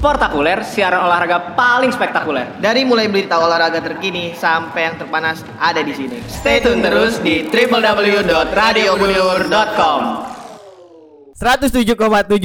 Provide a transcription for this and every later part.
Sportakuler, siaran olahraga paling spektakuler. Dari mulai berita olahraga terkini sampai yang terpanas ada di sini. Stay tune terus di www.radiobudilur.com. 107,7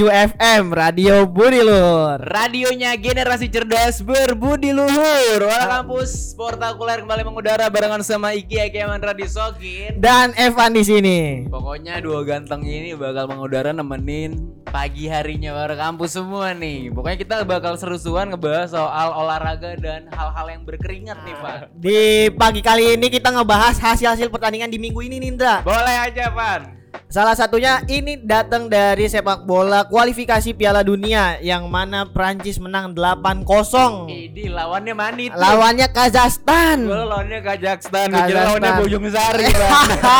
FM Radio Budi Luhur. Radionya generasi cerdas berbudi luhur. Orang kampus Sportakuler kembali mengudara barengan sama Iki Ekeman Radisokin. Dan Evan di sini. Pokoknya dua ganteng ini bakal mengudara nemenin pagi harinya warga kampus semua nih. Pokoknya kita bakal seru-seruan ngebahas soal olahraga dan hal-hal yang berkeringat nih, Pak. Di pagi kali ini kita ngebahas hasil-hasil pertandingan di minggu ini Nindra. Boleh aja, Pan. Salah satunya ini datang dari sepak bola kualifikasi Piala Dunia yang mana Prancis menang 8-0. Ini lawannya mana itu? Lawannya Kazakhstan. Gua lawannya Kazakhstan, kira lawannya Bojong Sari.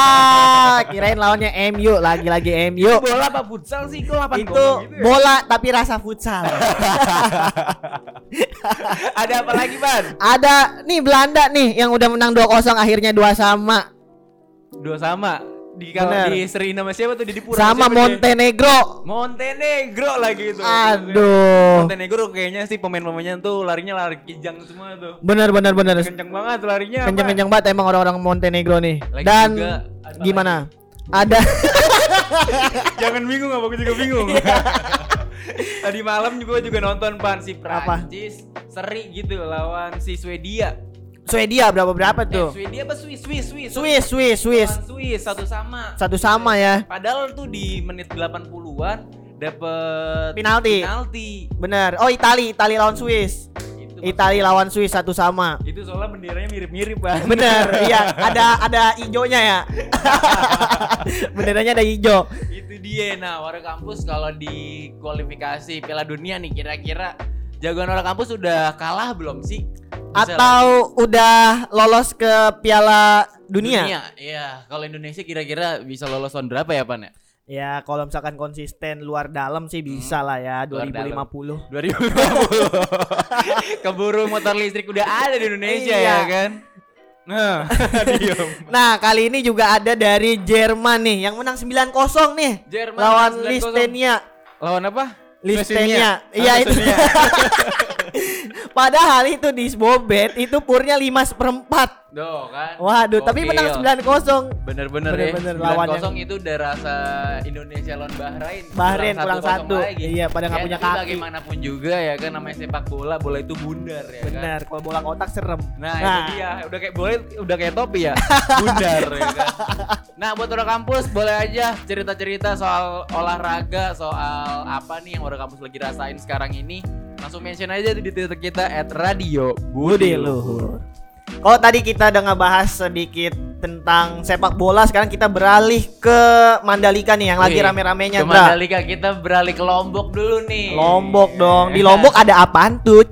Kirain lawannya MU, lagi-lagi MU. Bola apa futsal sih? Kok 8 Itu gitu ya? bola tapi rasa futsal. Ada apa lagi, Pan? Ada nih Belanda nih yang udah menang 2-0 akhirnya dua sama. Dua sama. Di kalau di seri nama siapa tuh di Dipura? Sama siapa dia? Montenegro. Montenegro lagi itu. Aduh. Montenegro kayaknya sih pemain-pemainnya tuh larinya lari kijang semua tuh. Bener bener bener. Kenceng banget larinya. apa? Kenceng-kenceng banget emang orang-orang Montenegro nih. Lagi Dan juga gimana? Ada Jangan bingung apa aku juga bingung. Tadi malam juga juga nonton pan si Apa? Prancis seri gitu lawan si Swedia. Swedia berapa berapa Eh, tuh? Swedia apa Swiss Swiss Swiss. Swiss Swiss Swiss. Swiss satu sama. Satu sama ya. Padahal tuh di menit 80-an dapet Penalti. penalti. Bener. Oh Itali, Itali lawan Swiss. Itu Itali lawan Swiss satu sama. Itu soalnya benderanya mirip-mirip, Bang. Bener, iya. Ada ada hijaunya ya. Benderanya ada hijau. itu dia. Nah, warga kampus kalau di kualifikasi Piala Dunia nih kira-kira jagoan orang kampus udah kalah belum sih? Bisa Atau udah lolos ke Piala Dunia? Iya, kalau Indonesia kira-kira bisa lolos tahun berapa ya, Pan ya? Ya kalau misalkan konsisten luar dalam sih bisa lah ya Luar 2050. 2050. Keburu motor listrik udah ada di Indonesia Iya. ya kan? Nah. Nah kali ini juga ada dari Jerman nih yang menang 9-0 nih Jerman lawan menang 9-0. Listenia. Lawan apa? Listenia. Slovenia. Iya Ah, itu. Padahal itu di Sbobet itu purnya 5 seperempat. Duh kan. Waduh, tapi menang 9-0. Bener-bener ya. lawan 9-0 yang- itu udah rasa Indonesia lawan Bahrain. Bahrain Kurang kurang 1-0 satu. lagi. Iya, pada nggak Ya, punya kaki. Bagaimanapun juga ya kan namanya sepak bola, bola itu bundar ya kan. Bener, kalau bola kotak serem. Nah, itu dia. Udah kayak boleh udah kayak topi ya. Bundar ya kan. Nah, buat orang kampus boleh aja cerita-cerita soal olahraga, soal apa nih yang orang kampus lagi rasain sekarang ini. Langsung mention aja di Twitter kita at Radio Budi Luhur. Kalau tadi kita udah ngebahas sedikit tentang sepak bola, sekarang kita beralih ke Mandalika nih yang lagi Wih, rame-ramenya, Ke. Mandalika kita beralih ke Lombok dulu nih. Lombok dong. Di Lombok ada apaan tuh?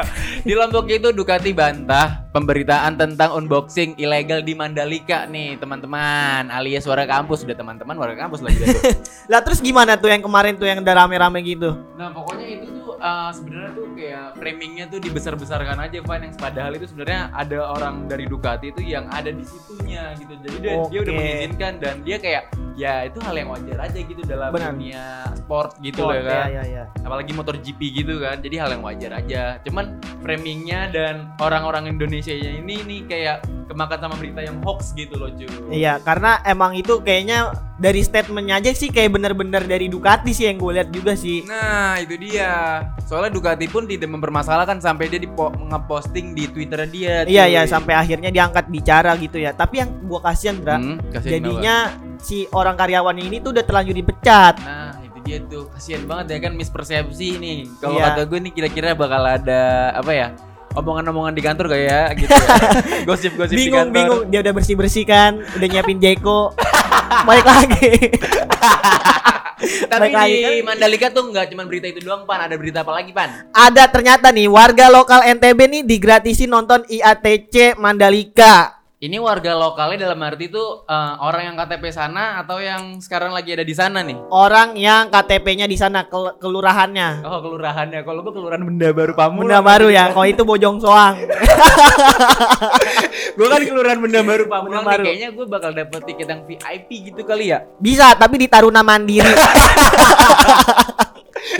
Di Lombok itu Ducati bantah pemberitaan tentang unboxing ilegal di Mandalika nih teman-teman alias warga kampus udah teman-teman warga kampus lagi tuh. Lah terus gimana tuh yang kemarin tuh yang udah rame-rame gitu? Nah pokoknya itu uh, sebenarnya tuh kayak framingnya tuh dibesar-besarkan aja Van. Yang padahal itu sebenarnya ada orang dari Ducati itu yang ada di situnya gitu. Jadi dia, dia udah mengizinkan dan dia kayak ya itu hal yang wajar aja gitu dalam Benar. dunia sport gitu Sport, loh kan. ya, ya, ya. apalagi motor GP gitu kan. Jadi hal yang wajar aja. Cuman framingnya dan orang-orang Indonesia ini nih kayak kemakan sama berita yang hoax gitu loh cuy. Iya, karena emang itu kayaknya dari statementnya aja sih kayak bener-bener dari Ducati sih yang gue lihat juga sih. Nah itu dia Soalnya Ducati pun tidak mempermasalahkan sampai dia di ngeposting di Twitter dia Iya cuy. ya sampai akhirnya diangkat bicara gitu ya. Tapi yang gua kasihan, Dra, Hmm, kasihan jadinya si orang karyawan ini tuh udah terlanjur dipecat. Nah itu dia tuh Kasian banget ya kan mispersepsi nih Kalau Iya. kata gue nih kira-kira bakal ada Apa ya Omongan-omongan di kantor gak ya gitu ya. Gosip-gosip di bingung kantor bingung dia udah bersih bersih kan, udah nyiapin Jeko, balik lagi. Tapi Balik lagi di kan. Mandalika tuh nggak cuma berita itu doang Pan Ada berita apa lagi Pan Ada ternyata nih warga lokal NTB nih digratisin nonton IATC Mandalika. Ini warga lokalnya dalam arti itu eh, orang yang KTP sana atau yang sekarang lagi ada di sana nih? Orang yang KTP-nya di sana kel- kelurahannya. Oh kelurahannya. Kalau gue kelurahan Benda Baru Pamulang. Bunda baru ya, kalau itu Bojong Soang. gue kan kelurahan Benda Baru Pamulang Benda Baru. nih. Kayaknya gue bakal dapet tiket yang VIP gitu kali ya. Bisa, tapi di Taruna Mandiri.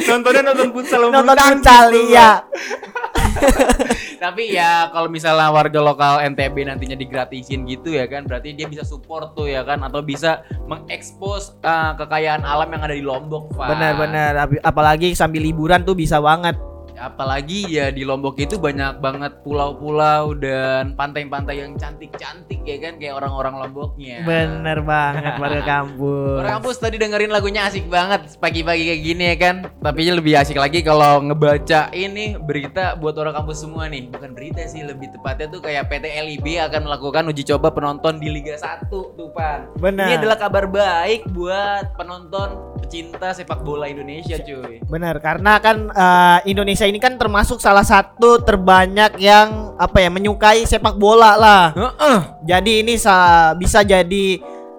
Nontonnya nonton futsal nonton futsal tuh, iya Tapi ya kalau misalnya warga lokal NTB nantinya digratisin gitu ya kan, berarti dia bisa support tuh ya kan, atau bisa mengekspos uh, kekayaan alam yang ada di Lombok, Pak. benar-benar Ap- apalagi sambil liburan tuh bisa banget Apalagi ya di Lombok itu banyak banget pulau-pulau dan pantai-pantai yang cantik-cantik ya kan, kayak orang-orang Lomboknya. bener banget warga kampus Orang kampus tadi dengerin lagunya asik banget pagi-pagi kayak gini ya kan. Tapi lebih asik lagi kalau ngebaca ini berita buat orang kampus semua nih. Bukan berita sih, lebih tepatnya tuh kayak PT LIB akan melakukan uji coba penonton di Liga 1 tuh Pan. Benar. Ini adalah kabar baik buat penonton pecinta sepak bola Indonesia cuy. Benar, karena kan eh, Indonesia ini kan termasuk salah satu terbanyak yang apa ya menyukai sepak bola lah. Heeh. Jadi ini sa- bisa jadi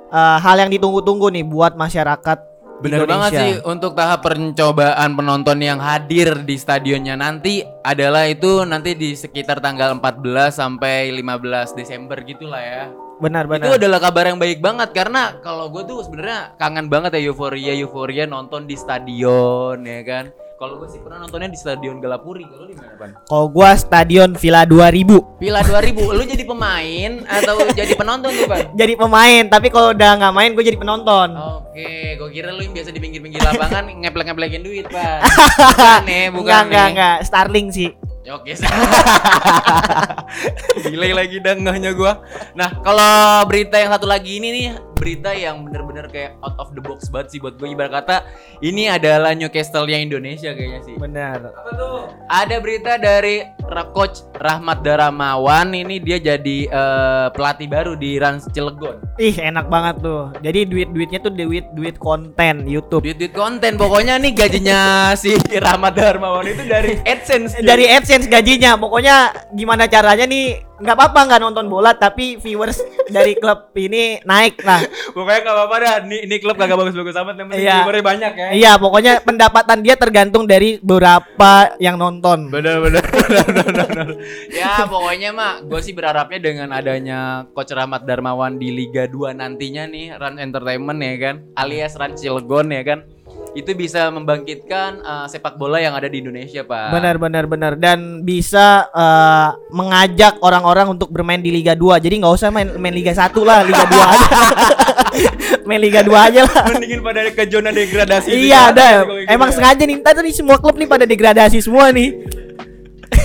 eh, hal yang ditunggu-tunggu nih buat masyarakat Bener Indonesia. banget sih untuk tahap pencobaan penonton yang hadir di stadionnya nanti adalah itu nanti di sekitar tanggal 14 sampai 15 Desember gitulah ya. Benar, Itu benar. adalah kabar yang baik banget karena kalau gue tuh sebenarnya kangen banget ya euforia euforia nonton di stadion ya kan. Kalau gue sih pernah nontonnya di stadion Galapuri. Kalau di mana, Pan? Kalau gua stadion Villa 2000 Villa 2000, lu jadi pemain atau jadi penonton tuh, Pan? jadi pemain, tapi kalau udah nggak main gue jadi penonton. Oke, gue kira lu yang biasa di pinggir-pinggir lapangan ngeplek-ngeplekin duit. Bukan nih, bukan enggak, enggak, nih. enggak. Starling sih. Oke. Gile lagi dengahnya gua. Nah, kalau berita yang satu lagi ini nih, berita yang bener-bener kayak out of the box banget sih buat gue ibarat kata ini adalah Newcastle yang Indonesia kayaknya sih. Benar. Apa tuh? Ada berita dari coach Rahmat Daramawan ini dia jadi eh, pelatih baru di Rans Cilegon. Ih, enak banget tuh. Jadi duit-duitnya tuh duit duit konten YouTube. Duit-duit konten pokoknya nih gajinya si Rahmat Darmawan itu dari AdSense. cuy. Dari AdSense gajinya. Pokoknya gimana caranya nih nggak apa-apa nggak nonton bola tapi viewers dari klub ini naik lah. Pokoknya gak apa-apa dah, ini, ini klub kagak bagus-bagus amat, yang penting Iya. viewernya banyak ya Iya, pokoknya pendapatan dia tergantung dari beberapa yang nonton. Bener bener bener, bener, bener. Ya pokoknya mah gue sih berharapnya dengan adanya Coach Rahmat Darmawan di Liga 2 nantinya nih Run Entertainment ya kan alias Run Cilegon ya kan itu bisa membangkitkan eh, sepak bola yang ada di Indonesia pak Benar benar benar dan bisa eh, mengajak orang-orang untuk bermain di Liga 2. Jadi nggak usah main main Liga 1 lah, Liga 2 aja. main Liga 2 aja lah. mendingin pada ke zona degradasi iya, ada. Emang sengaja nih, nih semua klub nih pada degradasi semua nih.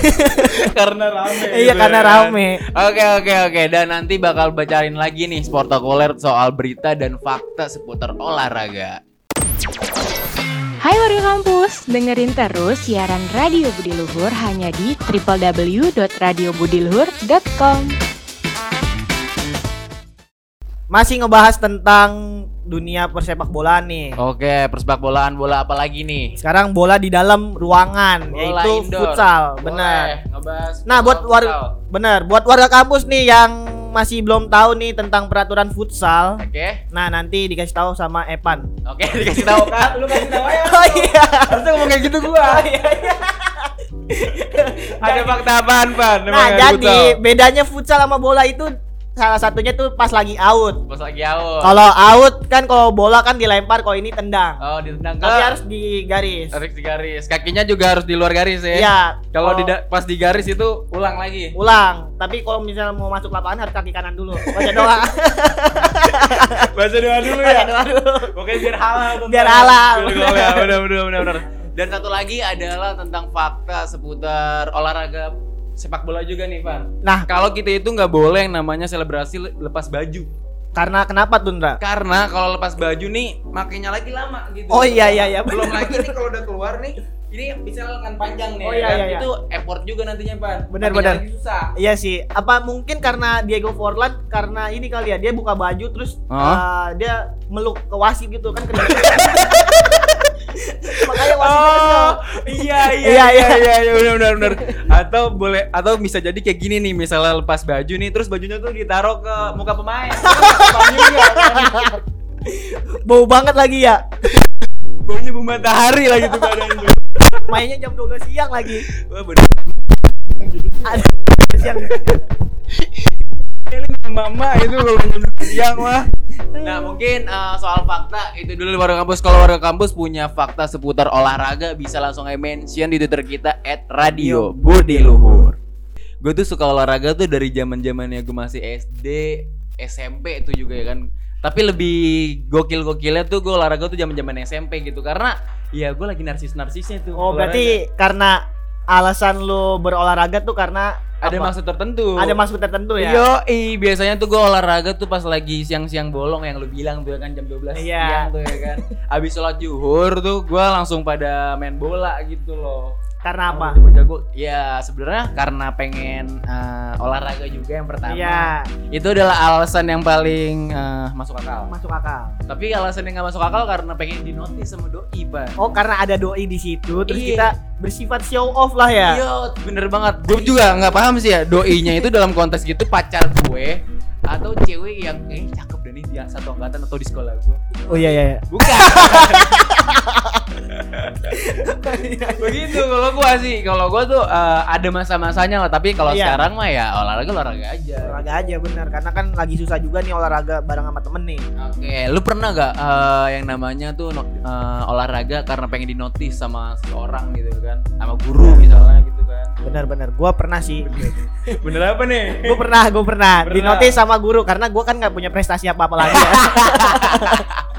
karena rame Iya, gitu karena ya kan. rame. Oke oke oke dan nanti bakal bacain lagi nih sportakuler soal berita dan fakta seputar olahraga Hai warga kampus, dengerin terus siaran Radio Budi Luhur hanya di www.radiobudiluhur.com. Masih ngebahas tentang dunia persepak bolaan nih. Oke, persepak bolaan bola apa lagi nih? Sekarang bola di dalam ruangan Bola yaitu indoor. futsal, benar. Nah, buat futsal. war benar, buat warga kampus nih yang masih belum tahu nih tentang peraturan futsal. Oke. Nah, nanti dikasih tahu sama Evan. Oke, dikasih tahu kan? Lu kasih tahu ya. Oh iya. Harusnya ngomong kayak gitu gua. Ada fakta apaan, Pan? Nah, jadi bedanya futsal sama bola itu salah satunya tuh pas lagi out. Pas lagi out. Kalau out kan kalau bola kan dilempar, kalau ini tendang. Oh, ditendang Tapi harus di garis. harus di garis. Kakinya juga harus di luar garis ya. Iya. Kalau di pas di garis itu ulang lagi. ulang, tapi kalau misalnya mau masuk lapangan harus kaki kanan dulu. Baca doa. Baca doa dulu Baca doa dulu. Pokoknya biar halal. Biar halal. Ya. Benar benar benar benar. Dan satu lagi adalah tentang fakta seputar olahraga sepak bola juga nih, Pan. Nah, Kalau kita itu nggak boleh yang namanya selebrasi le- lepas baju. karena kenapa tuh, Ndra? Karena kalau lepas baju nih makainya lagi lama gitu. Oh iya iya iya. Belum lagi nih kalau udah keluar nih ini bisa lengan panjang nih. Oh, ya iya, kan? iya, iya. Itu effort juga nantinya, Pan. Benar, benar. susah. Iya sih. Apa mungkin karena Diego Forlan karena ini kali ya dia buka baju terus uh, dia meluk ke wasit gitu kan. Makanya wasitnya. Oh, iya iya Iya, iya iya. iya iya benar benar benar. Atau boleh atau bisa jadi kayak gini nih, misalnya lepas baju nih terus bajunya tuh ditaruh ke muka pemain. Baju juga, kan? Bau banget lagi ya. Baunya bau matahari lagi tuh badannya. Mainnya jam 12 siang lagi. Wah, bener. Siang. Diomelin sama mama itu kalau jam siang mah. Nah mungkin eh, soal fakta itu dulu warga kampus. Kalau warga kampus punya fakta seputar olahraga bisa langsung aja mention di twitter kita @radio Budi Luhur. Gue tuh suka olahraga tuh dari zaman zamannya gue masih SD, SMP itu juga ya kan. Tapi lebih gokil-gokilnya tuh gue olahraga tuh zaman zaman SMP gitu karena ya gue lagi narsis-narsisnya tuh. Oh, olahraga. berarti karena alasan lu berolahraga tuh karena ada apa? maksud tertentu. ada maksud tertentu ya. Yo, biasanya tuh gue olahraga tuh pas lagi siang-siang bolong yang lu bilang tuh kan jam 12 Iya. siang tuh ya kan. Abis sholat zuhur tuh gue langsung pada main bola gitu loh. Karena apa? Sama Jago-jago. Ya sebenarnya karena pengen eh, olahraga juga yang pertama. Iya, Itu adalah alasan yang paling eh, masuk akal. masuk akal. Tapi alasan yang gak masuk akal karena pengen dinotis sama doi, Pak. Oh, karena ada doi di situ terus Iya. kita bersifat show off lah ya. Iya, bener banget. Gue juga nggak paham sih ya doinya itu dalam konteks gitu pacar gue atau cewek yang eh cakep deh nih dia satu angkatan atau di sekolah gue. Oh iya iya. iya. Bukan. Begitu kalau gua sih. Kalau gua tuh eh, ada masa-masanya lah, tapi kalau Iya. sekarang mah ya olahraga olahraga aja. Olahraga aja bener karena kan lagi susah juga nih olahraga bareng sama temen nih. Oke, lu pernah gak eh, yang namanya tuh eh, olahraga karena pengen dinotis sama seseorang gitu kan? Sama guru misalnya gitu kan. Bener-bener, gua pernah sih. Bener apa nih? gue pernah, gue pernah, Pernah. dinotis sama guru karena gue kan nggak punya prestasi apa-apa lagi. Ya.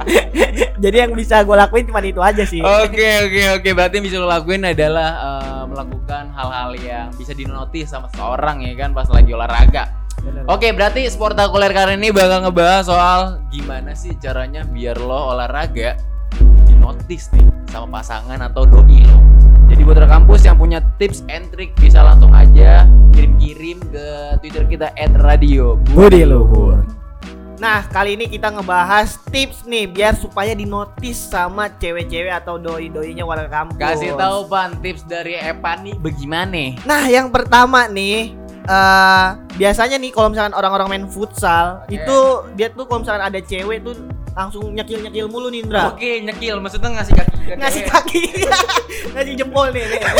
Jadi yang bisa gue lakuin cuma itu aja sih. Oke oke oke berarti yang bisa lo lakuin adalah eh, melakukan hal-hal yang bisa dinotis sama seseorang ya kan pas lagi olahraga. Bener. Oke berarti sportakuler kali ini bakal ngebahas soal gimana sih caranya biar lo olahraga dinotis nih sama pasangan atau doi lo. Jadi buat rekan kampus yang punya tips and trick bisa langsung aja kirim-kirim ke Twitter kita @radio Budi Luhur. Nah, kali ini kita ngebahas tips nih biar supaya dinotis sama cewek-cewek atau doi-doinya warga kampus. Kasih tahu pan tips dari Epan nih bagaimana? Nah, yang pertama nih eh biasanya nih kalau misalkan orang-orang main futsal Oke. itu dia tuh kalau misalkan ada cewek tuh langsung nyekil-nyekil mulu nih Indra. Oke nyekil maksudnya ngasih kaki ke Ngasih cewek. kaki. Ngasih jempol nih. nih.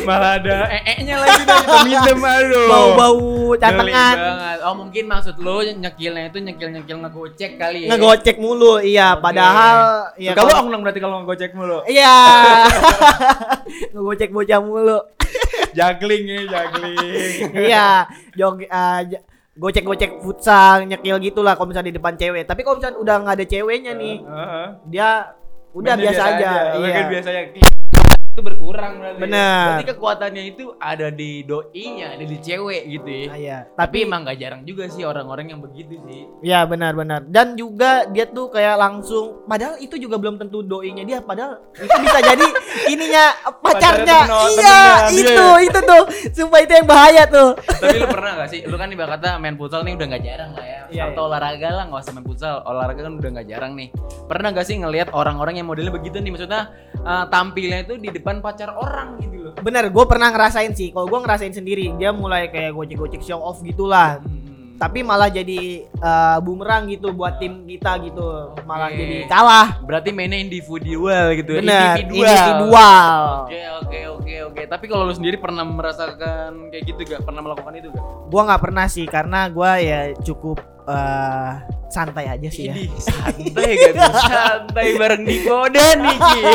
malah ada ee-nya lagi nih peminjem aduh Bau-bau catangan. banget. oh mungkin maksud lo nyekilnya itu nyekil-nyekil ngegocek kali ya Ngegocek mulu, iya. Oke. Padahal ya kalau- bohong dong berarti kalau ngegocek mulu Iya. Ngegocek bocah mulu. juggling ya juggling iya, jog j- gocek-gocek futsal, nyekil gitulah kalau misalnya di depan cewek. Tapi kalau misalnya udah nggak ada ceweknya nih, dia udah Mainnya biasa, aja. Iya. kan biasanya itu berkurang berarti Bener. berarti kekuatannya itu ada di doinya ada di cewek gitu ya Ah, iya. tapi Tapi emang gak jarang juga sih orang-orang yang begitu sih ya benar-benar. Dan juga dia tuh kayak langsung padahal itu juga belum tentu doinya dia padahal itu bisa jadi ininya pacarnya. Temen- iya, dia itu ya. itu tuh. Sumpah itu yang bahaya tuh. Tapi lu pernah gak sih? Lu kan ibarat kata main futsal nih udah gak jarang lah ya. Iya, Atau olahraga lah gak usah main futsal. Olahraga kan udah gak jarang nih. Pernah gak sih ngelihat orang-orang yang modelnya begitu nih? Maksudnya eh, tampilnya itu di depan pacar orang gitu loh. Bener, gue pernah ngerasain sih. Kalau gue ngerasain sendiri, dia mulai kayak gocek-gocek show off gitulah. Hmm. Tapi malah jadi eh, bumerang gitu buat tim kita gitu. Malah Oke. jadi kalah. Berarti mainnya individual gitu. Bener, individual. individual. Oke oke oke oke. Tapi kalau lu sendiri pernah merasakan kayak gitu gak? Pernah melakukan itu gak? Gua nggak pernah sih karena gua ya cukup eh, santai aja sih ya. Ini santai gak tuh? Santai bareng di Koda nih Ki.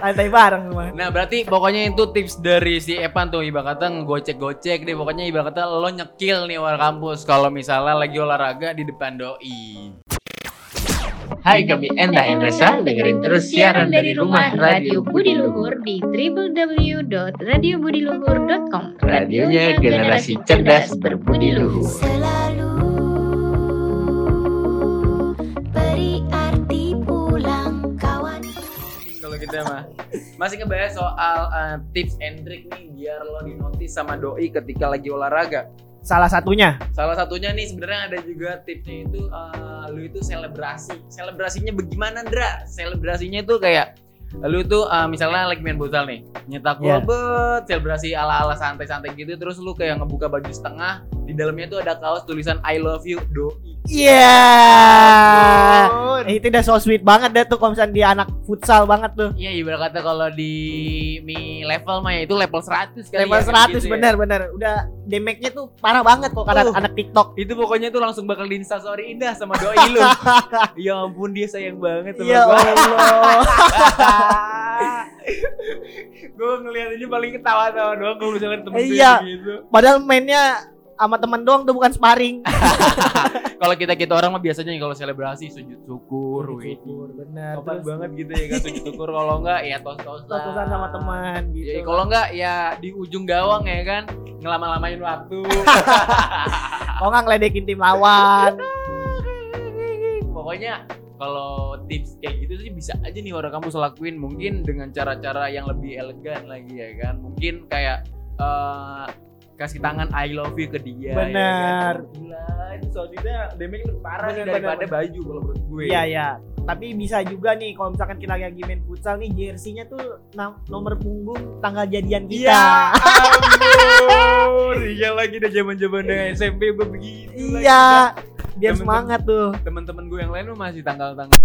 Santai bareng semua. Nah berarti pokoknya itu tips dari si Evan tuh ibarat kata ngegocek-gocek deh pokoknya ibarat kata lo nyekil nih war kampus kalau misalnya lagi olahraga di depan doi. Hai kami Enda Endresa, dengerin terus siaran dari rumah Radio Budi Luhur di www.radiobudiluhur.com. Radionya generasi cerdas berbudi luhur. Selalu kita mah masih ngebahas soal uh, tips and trick nih biar lo dinotis sama doi ketika lagi olahraga. Salah satunya. Salah satunya nih sebenarnya ada juga tipsnya itu uh, lu itu selebrasi. Selebrasinya bagaimana, Ndra? Selebrasinya itu kayak lu tuh uh, misalnya lagi main futsal nih, nyetak gol bet, selebrasi ala-ala santai-santai gitu terus lu kayak ngebuka baju setengah, di dalamnya tuh ada kaos tulisan I love you doi. Iya. Eh, itu udah so sweet banget deh tuh kalau misalnya dia anak futsal banget tuh. Iya ibarat kata kalau di mi level mah ya itu level 100 kali Level ya, 100 gitu ya. bener bener. Udah damage-nya tuh parah banget kok anak Uh. anak TikTok. Itu pokoknya tuh langsung bakal di instastory indah sama doi lu. ya ampun dia sayang banget sama Ya gua. Allah. gue ngeliatinnya paling ketawa tawa doang kalau misalnya temen Iya. gitu. Padahal mainnya sama teman doang tuh bukan sparring. Kalau kita kita orang mah biasanya kalau selebrasi sujud syukur, wih. bener. Sopan Terus banget gitu ya kan sujud syukur kalau enggak ya tos-tosan. tos-tosan sama teman gitu. Ya, kalau enggak ya di ujung gawang ya kan ngelama-lamain waktu. Kalau nggak ngeledekin tim lawan. Pokoknya kalau tips kayak gitu sih bisa aja nih orang kampus lakuin mungkin dengan cara-cara yang lebih elegan lagi ya kan. Mungkin kayak eh, kasih tangan I love you ke dia. Bener. Ya kan? Gila, itu soalnya damage lebih parah Bener, daripada bener, baju kalau menurut gue. Iya ya. Tapi bisa juga nih kalau misalkan kita lagi main futsal nih jersey-nya tuh nomor punggung tanggal jadian kita. Iya, ampun. Iya lagi udah zaman-zaman SMP gue begitu. Iya. Biar Temen-temen- semangat tuh. Temen-temen gue yang lain tuh masih tanggal-tanggal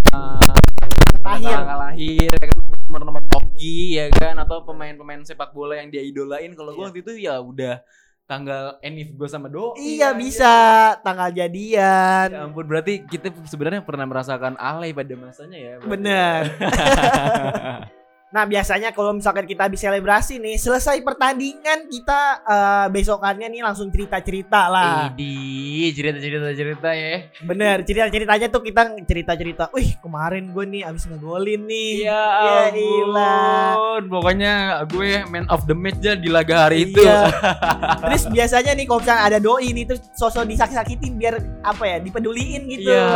Lahir. tanggal lahir ya kan nomor-nomor hoki ya kan atau pemain-pemain sepak bola yang dia idolain kalau gue waktu itu ya udah tanggal enif gue sama do Iya bisa tanggal jadian. ya ampun berarti kita sebenarnya pernah merasakan alay pada masanya ya berarti. Bener. Nah biasanya kalau misalkan kita habis selebrasi nih selesai pertandingan kita eh, besokannya nih langsung cerita-cerita lah. Idi cerita-cerita cerita ya Bener cerita-ceritanya tuh kita cerita-cerita. Wih kemarin gue nih abis ngegolin nih. Ya Ya ampun pokoknya gue man of the match aja di laga hari itu Iya. Terus biasanya nih kalau misalnya ada doi nih terus sosok disakit-sakitin biar apa ya dipeduliin gitu. ya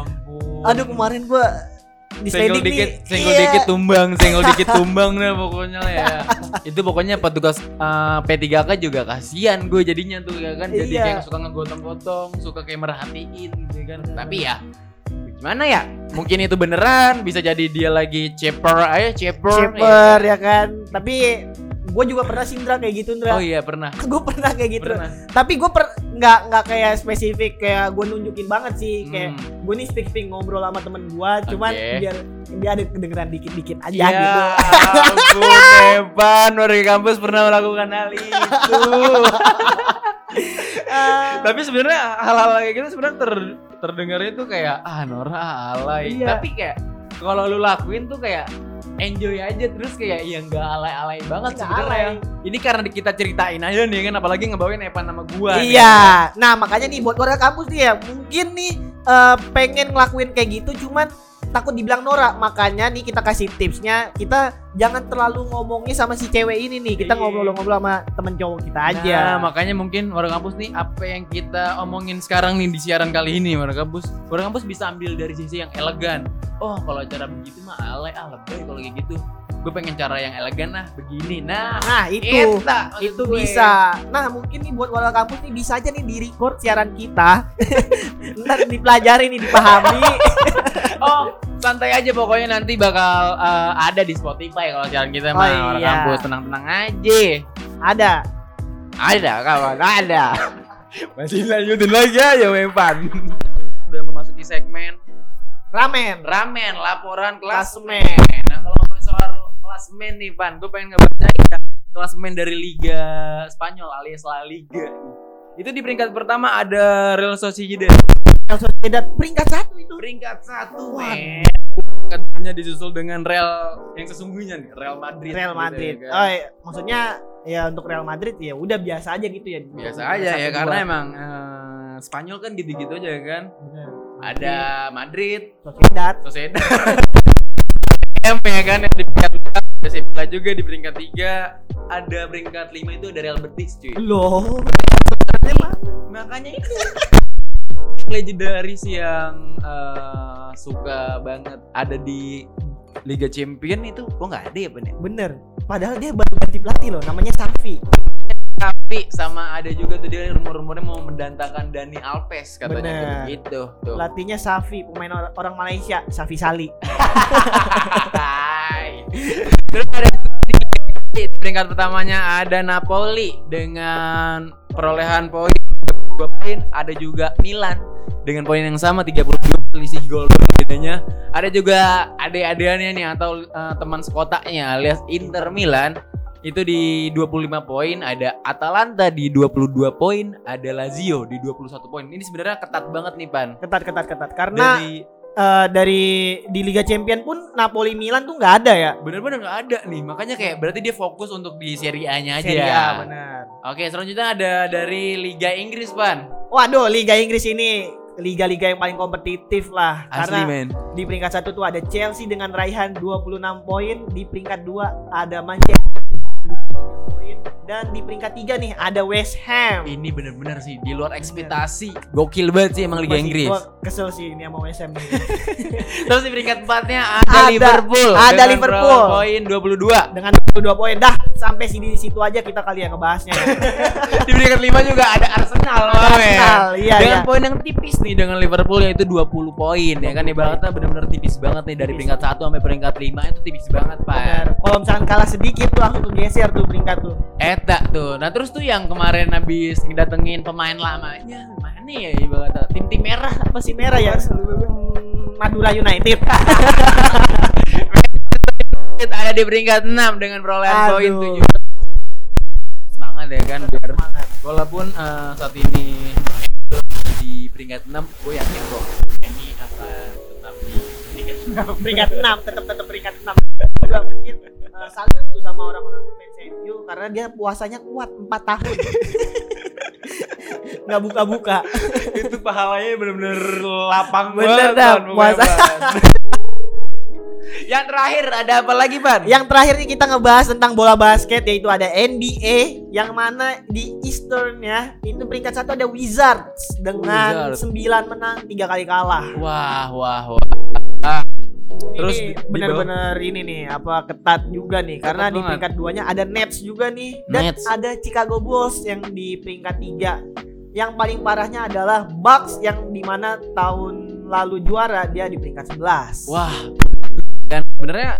ampun Aduh kemarin gue di senggol sliding dikit, nih. senggol Iya. dikit tumbang, senggol dikit tumbang deh pokoknya lah ya. Itu pokoknya petugas eh, P3K juga kasihan gue jadinya tuh ya kan. Jadi Iya. kayak suka ngegotong-gotong, suka kayak merhatiin gitu kan. Tapi ya gimana ya? Mungkin itu beneran bisa jadi dia lagi ceper aja, ceper. Shaper ya kan. Tapi gue juga pernah sih Indra kayak gitu Indra. Oh iya pernah. gue pernah kayak gitu. Pernah. Tapi gue per nggak nggak kayak spesifik kayak gue nunjukin banget sih kayak Hmm. gue nih speak speak ngobrol sama temen gue, cuman Oke. biar dia ada kedengeran dikit-dikit aja Ya gitu. ampun Evan warga kampus pernah melakukan hal itu Ah, Tapi sebenarnya hal-hal kayak gitu sebenarnya ter terdengarnya tuh kayak ah Nora alay. Iya. Tapi kayak kalau lu lakuin tuh kayak enjoy aja terus kayak ya nggak alay-alay banget sebenarnya. alay. Ini karena kita ceritain aja nih kan apalagi ngebawain Evan nama gua. nih. iya. Nah makanya nih buat warga kampus nih ya mungkin nih eh, pengen ngelakuin kayak gitu, cuman takut dibilang norak. Makanya nih kita kasih tipsnya kita jangan terlalu ngomongnya sama si cewek ini nih. Kita Iya. ngobrol-ngobrol sama temen cowok kita aja. Nah, makanya mungkin warga kampus nih apa yang kita omongin sekarang nih di siaran kali ini warga kampus. Warga kampus bisa ambil dari sisi yang elegan. Oh, kalau cara begitu mah alay ah lebay kalau kayak gitu. Gue pengen cara yang elegan nah begini. Nah, Nah itu. Eta, itu gue. bisa. Nah mungkin nih buat warga kampus nih bisa aja nih di record siaran kita. Ntar dipelajari nih dipahami. Oh, santai aja pokoknya nanti bakal eh, ada di Spotify kalau siaran kita Oh, mah iya. kampus tenang-tenang aja. Ada. Ada kawan, ada. Masih lanjutin lagi ya Evan. Udah memasuki segmen Ramen. ramen laporan klasemen. Nah kalau ngomongin soal klasemen nih Pan, gue pengen ngebacain ya klasemen dari Liga Spanyol alias La Liga. Itu di peringkat pertama ada Real Sociedad. Real Sociedad peringkat satu itu. Peringkat satu men. Katanya disusul dengan Real yang sesungguhnya nih Real Madrid. Real gitu Madrid. ya kan. Oh, iya. maksudnya ya untuk Real Madrid ya udah biasa aja gitu ya. Biasa aja ya karena emang eh, Spanyol kan gitu-gitu aja kan. Bener. Ada Madrid, Sociedad. Sociedad. M ya kan yang di peringkat 4 ada Sevilla juga di peringkat 3 ada peringkat 5 itu ada Real Betis cuy Loh. makanya itu legendaris yang eh, suka banget ada di Liga Champion itu kok nggak ada ya Ben ya? Bener. Padahal dia baru ganti pelatih loh, namanya Safi. tapi sama ada juga tuh dia rumor-rumornya mau mendatangkan Dani Alves katanya Bener. tuh Pelatihnya Safi, pemain or- orang Malaysia, Safi Sali. Terus ada peringkat pertamanya ada Napoli dengan perolehan poin 22 poin, ada juga Milan dengan poin yang sama 32 selisih gol bedanya. Ada juga adik-adikannya nih atau eh, teman sekotanya alias Inter Milan itu di 25 poin, ada Atalanta di 22 poin, ada Lazio di 21 poin. Ini sebenarnya ketat banget nih Pan. Ketat ketat ketat karena Dari eh, dari di Liga Champion pun Napoli Milan tuh nggak ada ya. bener-bener nggak ada nih, makanya kayak berarti dia fokus untuk di Serie A-nya aja. Serie A benar. Oke, selanjutnya ada dari Liga Inggris, Pan. Waduh, Liga Inggris ini liga-liga yang paling kompetitif lah Asli, karena men. di peringkat satu tuh ada Chelsea dengan raihan 26 poin, di peringkat dua ada Manchester 23 poin dan di peringkat tiga nih ada West Ham. Ini bener-bener sih di luar ekspektasi. Gokil banget sih emang Liga Masih Inggris. gua kesel sih ini sama West Ham nih. Terus di peringkat empatnya ada, Ada, Liverpool. ada Liverpool. Poin 22. dengan 22 poin dah sampai sini di situ aja kita kali ya ngebahasnya. di peringkat 5 juga ada Arsenal. Arsenal, iya, Dengan iya. poin yang tipis nih dengan Liverpool yaitu 20 poin ya kan ibaratnya bener-bener tipis banget nih dari peringkat 1 sampai peringkat 5 itu tipis banget, Pak. Kalau misalkan kalah sedikit tuh langsung geser tuh peringkat tuh. Eta tuh. Nah, terus tuh yang kemarin habis ngedatengin pemain lamanya, mana ya ibaratnya tim-tim merah apa sih Si merah ya. Madura United. ada di peringkat 6 dengan perolehan poin Aduh. 7 semangat ya kan biar walaupun eh, saat ini di peringkat 6 gue yakin kok ini akan tetap di peringkat peringkat 6 tetap tetap peringkat 6 juga mungkin salut tuh sama orang-orang fans MU karena dia puasanya kuat 4 tahun nggak buka-buka itu pahalanya bener-bener lapang Bener banget dah, puasa. Yang terakhir ada apa lagi Pan? yang terakhir nih kita ngebahas tentang bola basket yaitu ada NBA yang mana di Eastern ya itu peringkat satu ada Wizards dengan Wizards. 9 menang tiga kali kalah wah wah wah ini di- di benar-benar ini nih apa ketat juga nih. Karena di banget. peringkat duanya ada Nets juga nih. Dan Nets. ada Chicago Bulls yang di peringkat tiga. Yang paling parahnya adalah Bucks yang di mana tahun lalu juara dia di peringkat 11 Wah, dan sebenarnya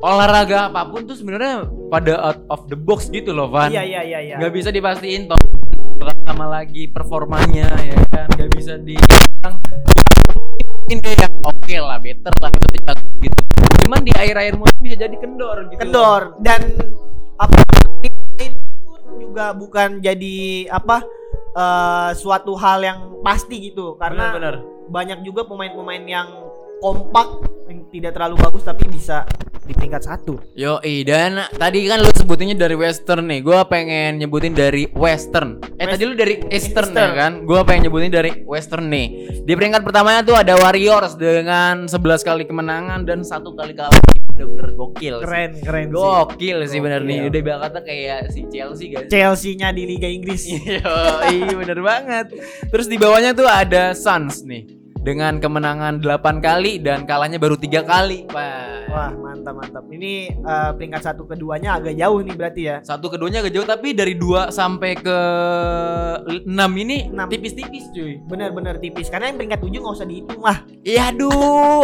olahraga apa pun tuh sebenarnya pada out of the box gitu loh, Van. iya iya iya iya. Nggak bisa dipastiin toh sama lagi performanya ya kan, nggak bisa di ini yang oke lah, better lah itu gitu. Cuman di akhir-akhir musim bisa jadi kendor gitu. kendor dan apa pun juga bukan jadi apa eh, suatu hal yang pasti gitu karena Benar-benar. banyak juga pemain-pemain yang kompak yang tidak terlalu bagus tapi bisa di peringkat satu Yo, dan tadi kan lu sebutinnya dari western nih. Gua pengen nyebutin dari western. Eh West- tadi lu dari eastern, Eastern. ya kan? Gua pengen nyebutin dari western nih. Di peringkat pertamanya tuh ada Warriors dengan 11 kali kemenangan dan satu kali kalah. Bener-bener gokil. sih. keren keren sih Gokil sih bener nih. Gokil. Udah kata kayak si Chelsea guys. Chelsea-nya di Liga Inggris Iya, iya bener banget. Terus di bawahnya tuh ada Suns nih dengan kemenangan 8 kali dan kalahnya baru tiga kali. Wah. Wah mantap mantap. Ini eh, peringkat satu keduanya agak jauh nih berarti ya. Satu keduanya agak jauh tapi dari 2 sampai ke 6 ini Enam. tipis-tipis cuy. Bener-bener tipis karena yang peringkat tujuh nggak usah dihitung lah. Iya aduh.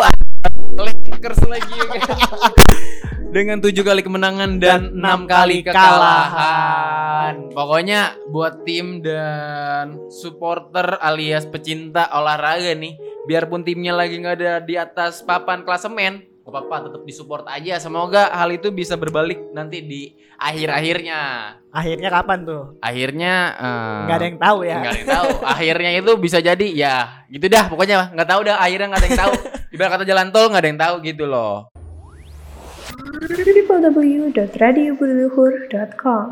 Lakers lagi. Dengan tujuh kali kemenangan dan enam enam kali kali kekalahan. Pokoknya buat tim dan supporter alias pecinta olahraga nih, biarpun timnya lagi nggak ada di atas papan klasemen, gak apa-apa tetap disupport aja. Semoga hal itu bisa berbalik nanti di akhir-akhirnya. Akhirnya kapan tuh? Akhirnya eh, Nggak ada yang tahu ya. nggak ada yang tahu. Akhirnya itu bisa jadi ya gitu dah pokoknya nggak tahu dah akhirnya nggak ada yang tahu. Ibarat kata jalan tol nggak ada yang tahu gitu loh. www.radiobudiluhur.com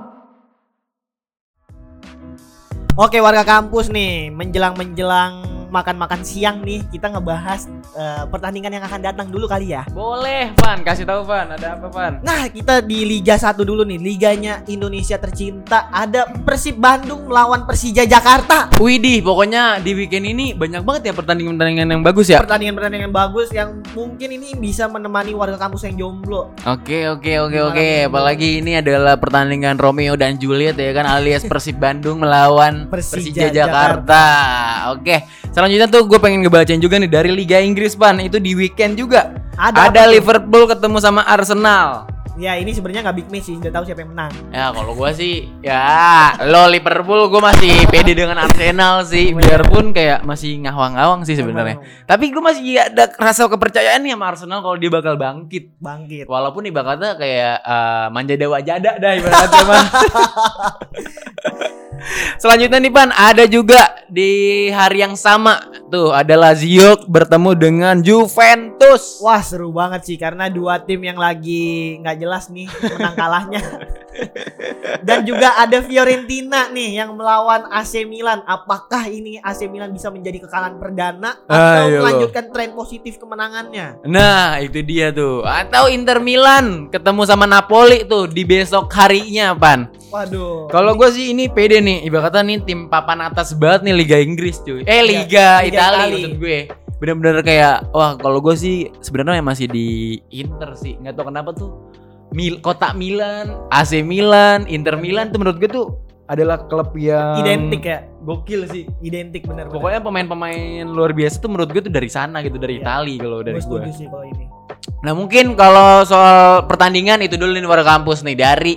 Oke warga kampus nih menjelang menjelang makan-makan siang nih kita ngebahas eh, pertandingan yang akan datang dulu kali ya. Boleh, Van. Kasih tahu, Van. Ada apa, Van? Nah kita di Liga 1 dulu nih Liganya Indonesia tercinta ada Persib Bandung melawan Persija Jakarta. Widih, pokoknya di weekend ini banyak banget ya pertandingan-pertandingan yang bagus ya. Pertandingan-pertandingan bagus yang mungkin ini bisa menemani warga kampus yang jomblo. Oke, oke, oke, oke. Apalagi ini adalah pertandingan Romeo dan Juliet ya kan alias Persib Bandung melawan Persija Persija, Jakarta. Oke. Selanjutnya tuh gue pengen ngebacain juga nih dari Liga Inggris, Pan. Itu di weekend juga. Ada, Ada? Liverpool ketemu sama Arsenal. Ya ini sebenarnya nggak big match sih, udah tahu siapa yang menang. Ya kalau gua sih ya lo Liverpool gua masih pede dengan Arsenal sih biarpun kayak masih ngawang-ngawang sih sebenarnya. Tapi gua masih ada rasa kepercayaan nih sama Arsenal kalau dia bakal bangkit. Bangkit. Walaupun ibaratnya kayak eh, manja dewa jada dah ibaratnya mah. Selanjutnya nih Pan, ada juga di hari yang sama tuh ada Lazio bertemu dengan Juventus. Wah seru banget sih karena dua tim yang lagi nggak jelas nih menang kalahnya. Dan juga ada Fiorentina nih yang melawan AC Milan. Apakah ini AC Milan bisa menjadi kekalahan perdana atau Ayo. melanjutkan tren positif kemenangannya? Nah, itu dia tuh. Atau Inter Milan ketemu sama Napoli tuh di besok harinya, Pan. Waduh. Kalau gue sih ini pede nih, ibaratnya nih tim papan atas banget nih Liga Inggris cuy. Eh Liga, Liga Italia Itali. maksud gue. Bener-bener kayak wah kalau gue sih sebenarnya masih di Inter sih. nggak tahu kenapa tuh. Mil kota Milan, AC Milan, Inter Milan tuh menurut gue tuh adalah klub yang identik ya, Gokil sih. identik bener. Pokoknya pemain-pemain luar biasa tuh menurut gue tuh dari sana gitu, dari Iya. Itali kalau dari gue sih kalau ini. Nah mungkin kalau soal pertandingan itu dulu nih warga kampus nih dari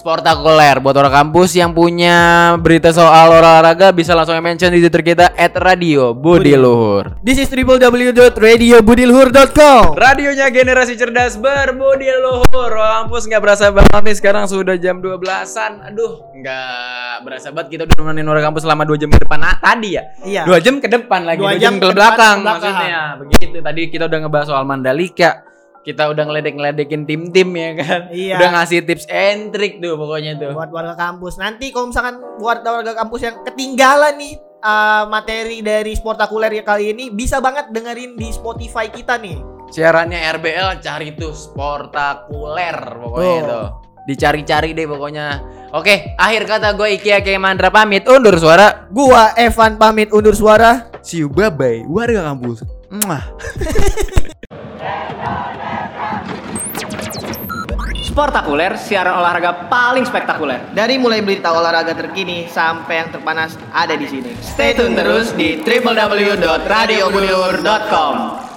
Sportakuler buat orang kampus yang punya berita soal olahraga bisa langsung mention di Twitter kita @radio Budi Luhur. This is www.radiobudiluhur.com. Radionya generasi cerdas berbudi luhur. Orang kampus nggak berasa banget nih sekarang sudah jam 12-an. Aduh, nggak berasa banget kita udah nemenin orang kampus selama 2 jam ke depan ah, tadi ya. Iya. Dua jam ke depan lagi, Dua dua jam, jam ke belakang ke belakang. maksudnya. Begitu tadi kita udah ngebahas soal Mandalika. Kita udah ngeledek-ngeledekin tim-tim ya kan. Iya. Udah ngasih tips and trick tuh pokoknya tuh. buat warga kampus. Nanti kalau misalkan buat warga kampus yang ketinggalan nih uh, materi dari sportakuler ya kali ini bisa banget dengerin di Spotify kita nih. Siarannya RBL cari tuh sportakuler pokoknya Tuh. tuh. Dicari-cari deh pokoknya. Oke, akhir kata gue Iki Ake Mandra pamit undur suara. Gua Evan pamit undur suara. See you bye bye warga kampus. Sportakuler, siaran olahraga paling spektakuler. Dari mulai berita olahraga terkini sampai yang terpanas ada di sini. Stay tune terus di www.radiobudiluhur.com.